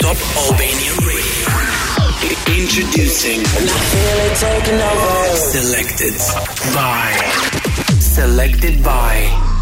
Top Albania Radio. Introducing. And I feel it taking over. Selected by. Selected by.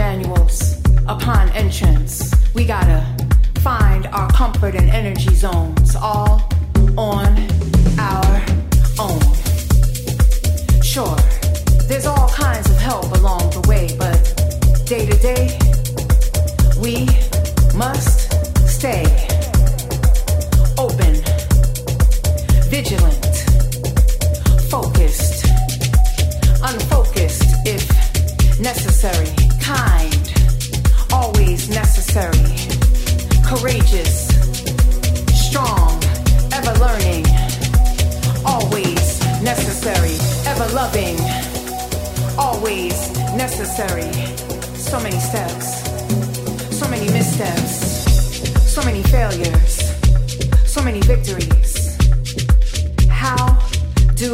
manuals upon entrance. We gotta find our comfort and energy zones all on our own. Sure, there's all kinds of help along the way, but day to day, we must stay open, vigilant, focused, unfocused if necessary kind, always necessary, courageous, strong, ever learning, always necessary, ever loving, always necessary. So many steps, so many missteps, so many failures, so many victories. How do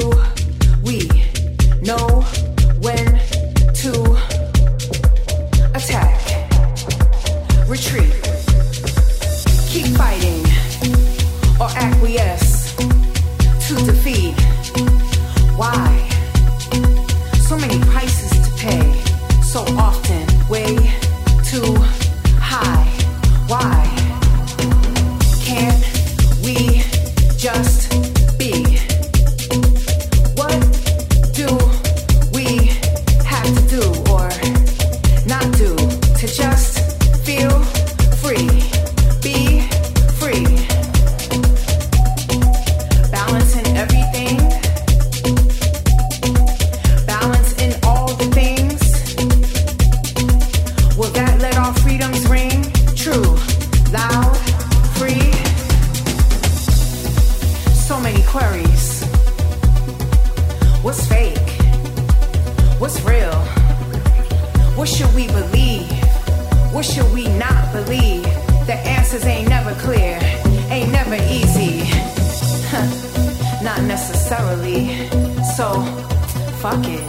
fuck it.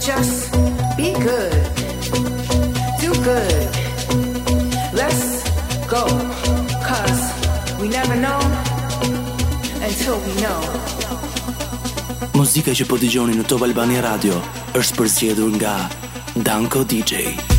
Just be good. Do good. Let's go. Cause we never know until we know. Muzika që po dëgjoni në Top Albania Radio është përzgjedhur nga Danko DJ.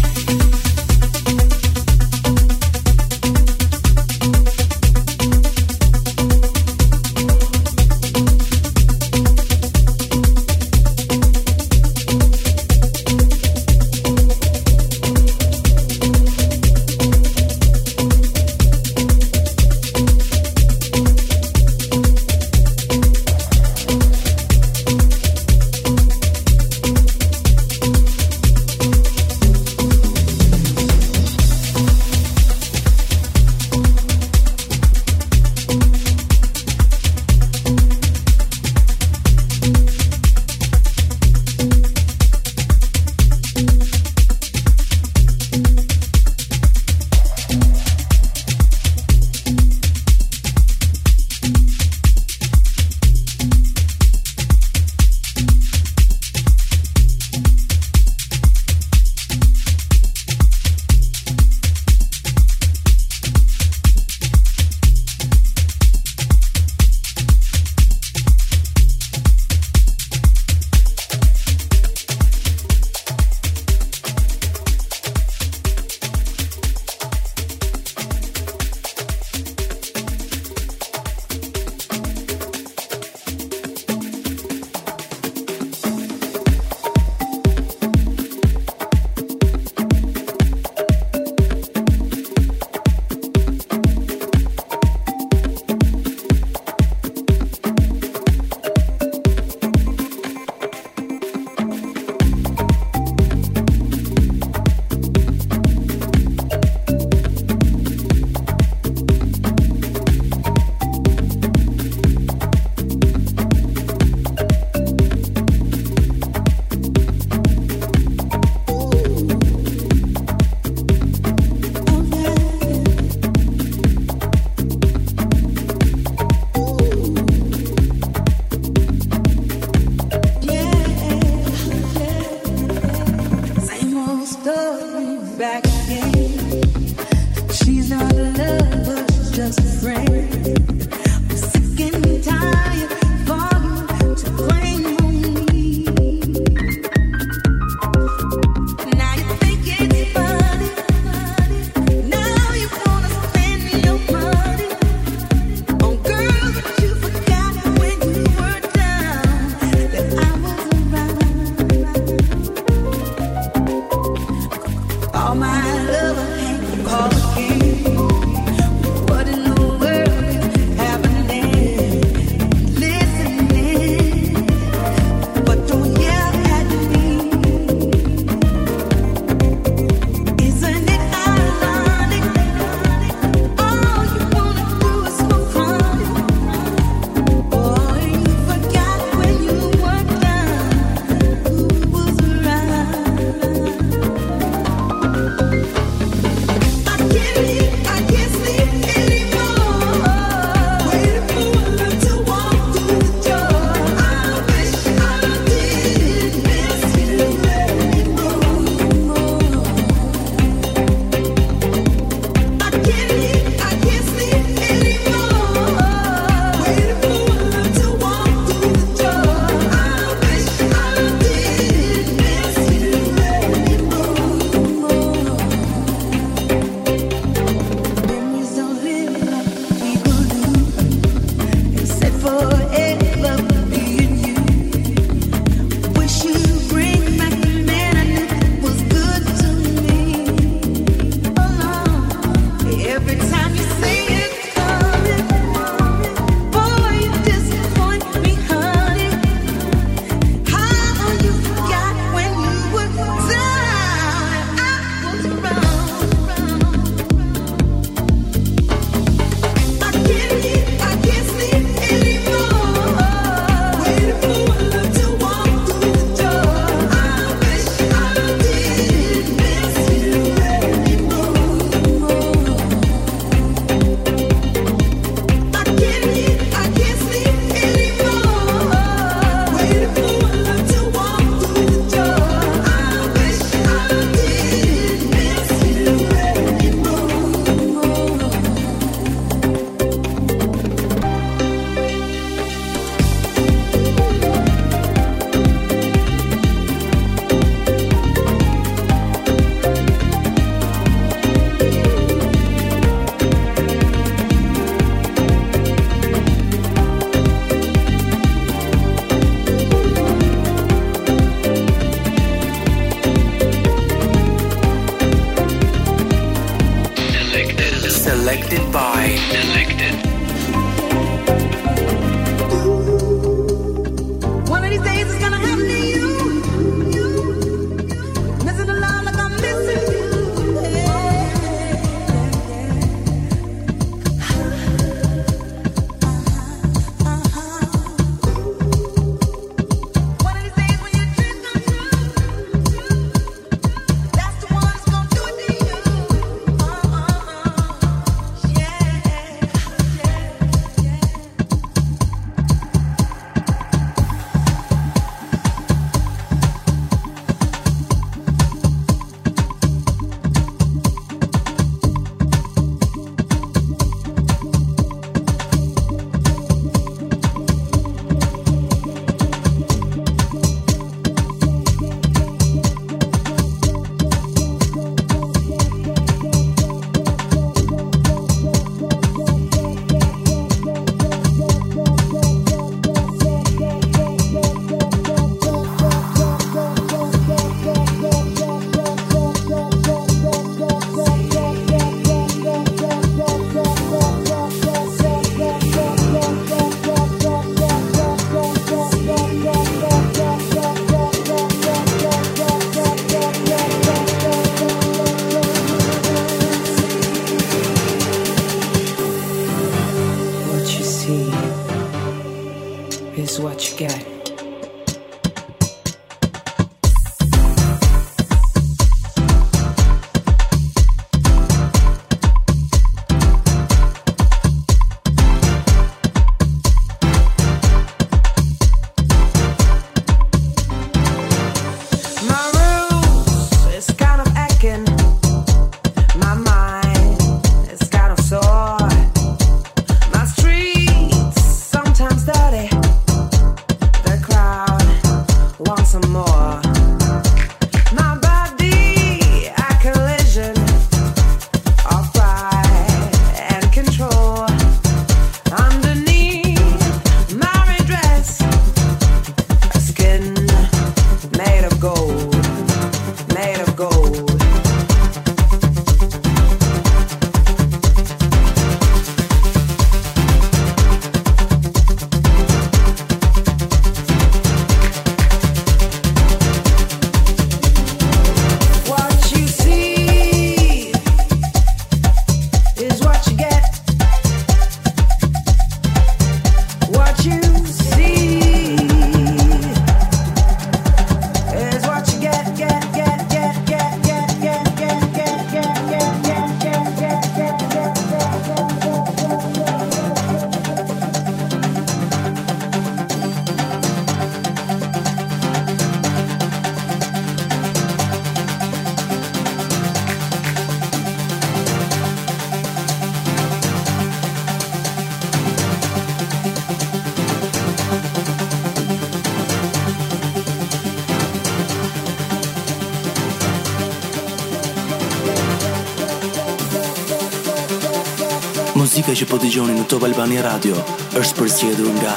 Top Albania Radio është përzgjedhur nga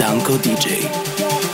Danko DJ.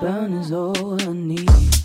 burn is all I need.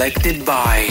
Selected by.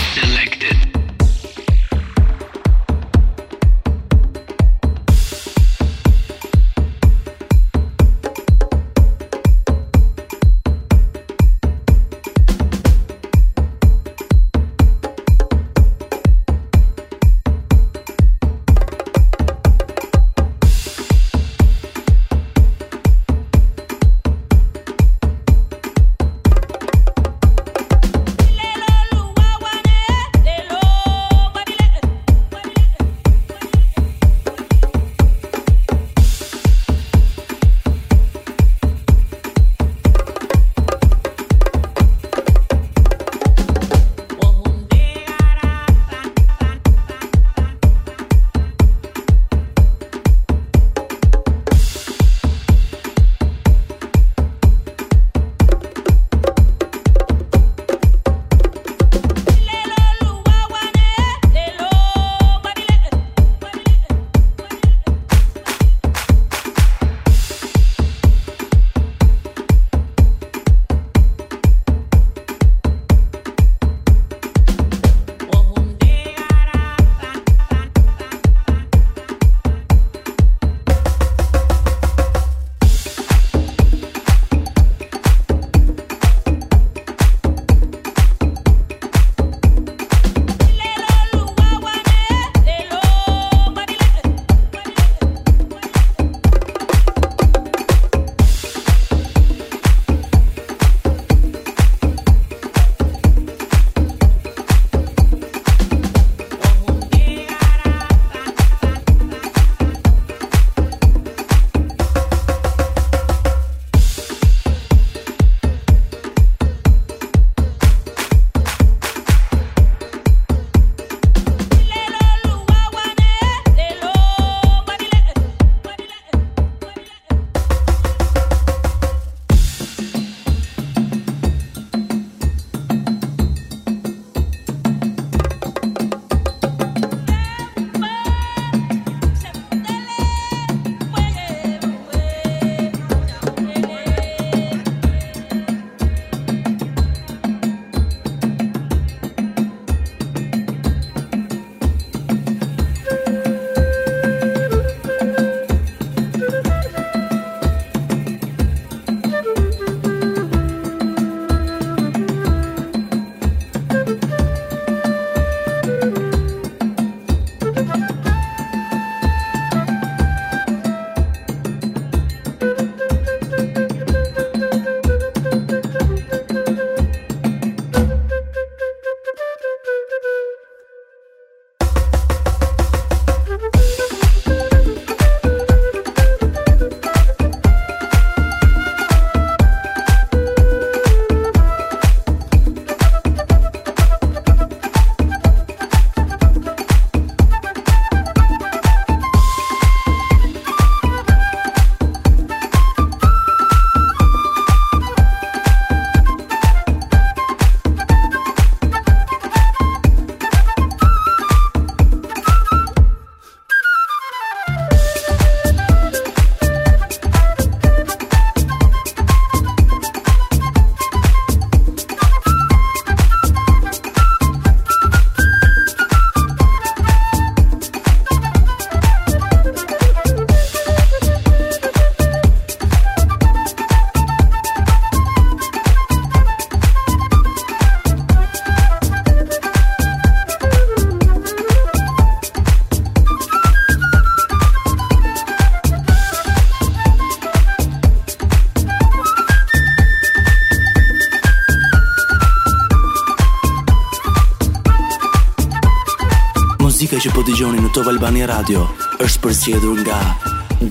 Top Albania Radio është përsjedhur nga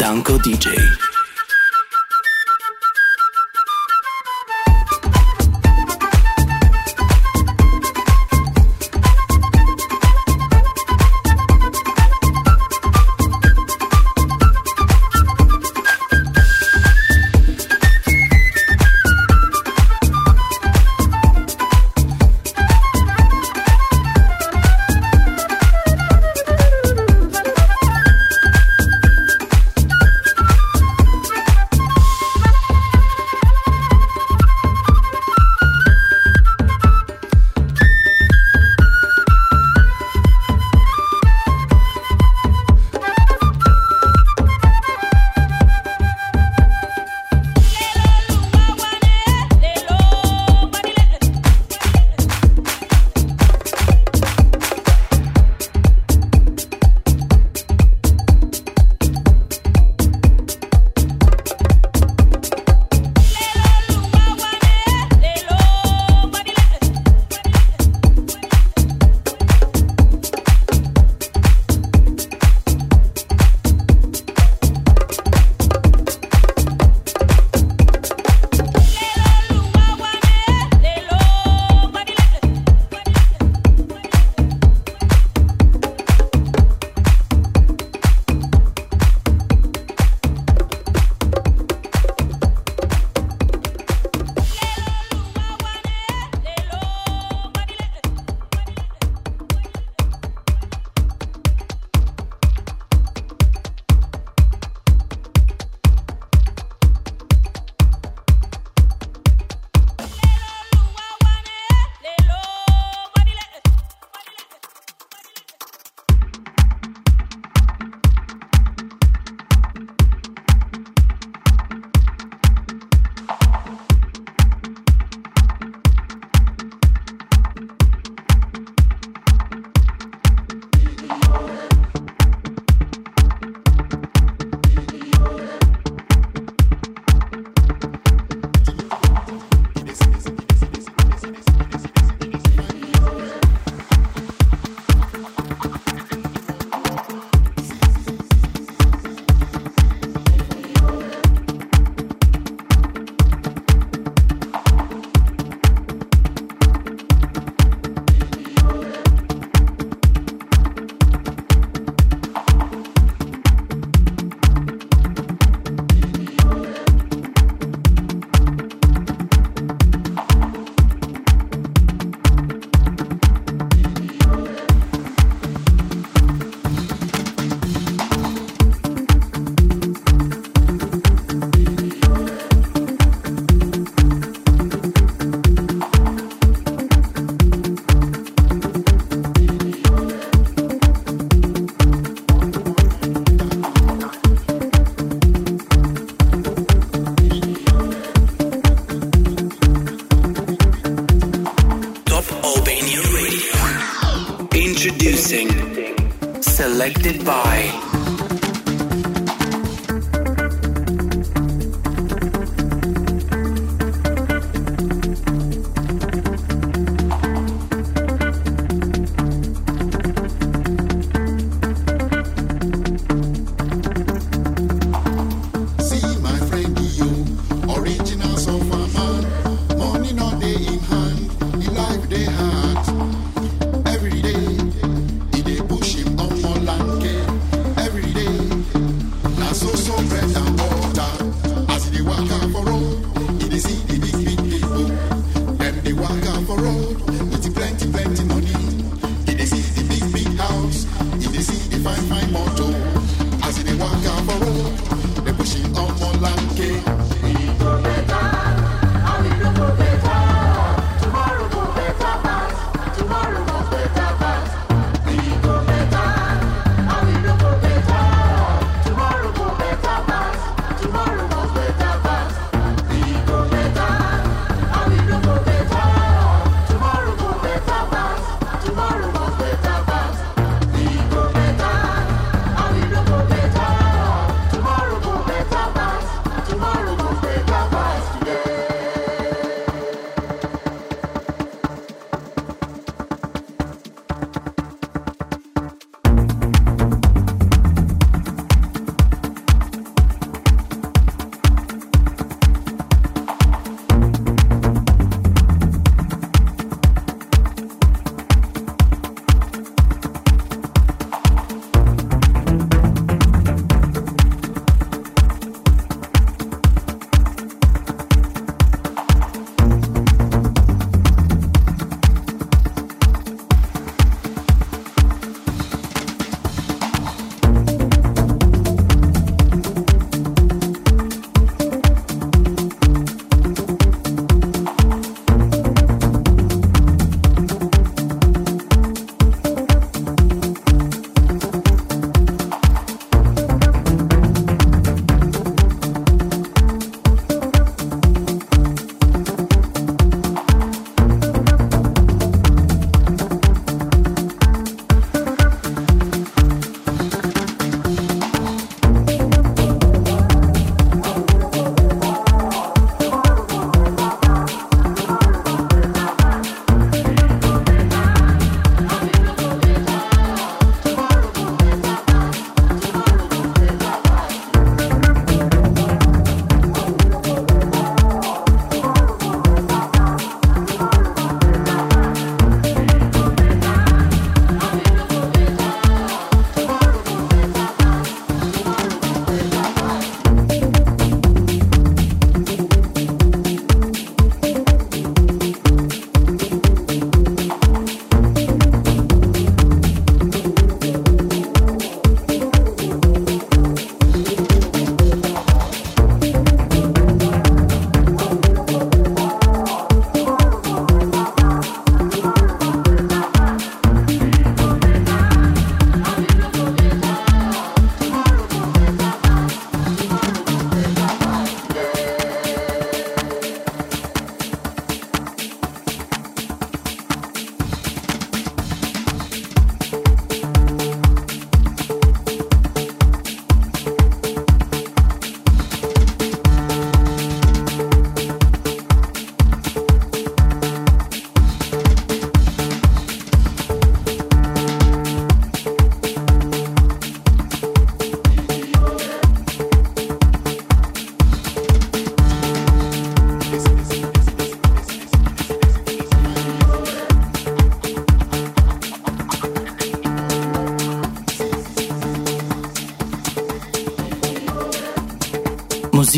Danko DJ. Selected by.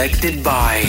Selected by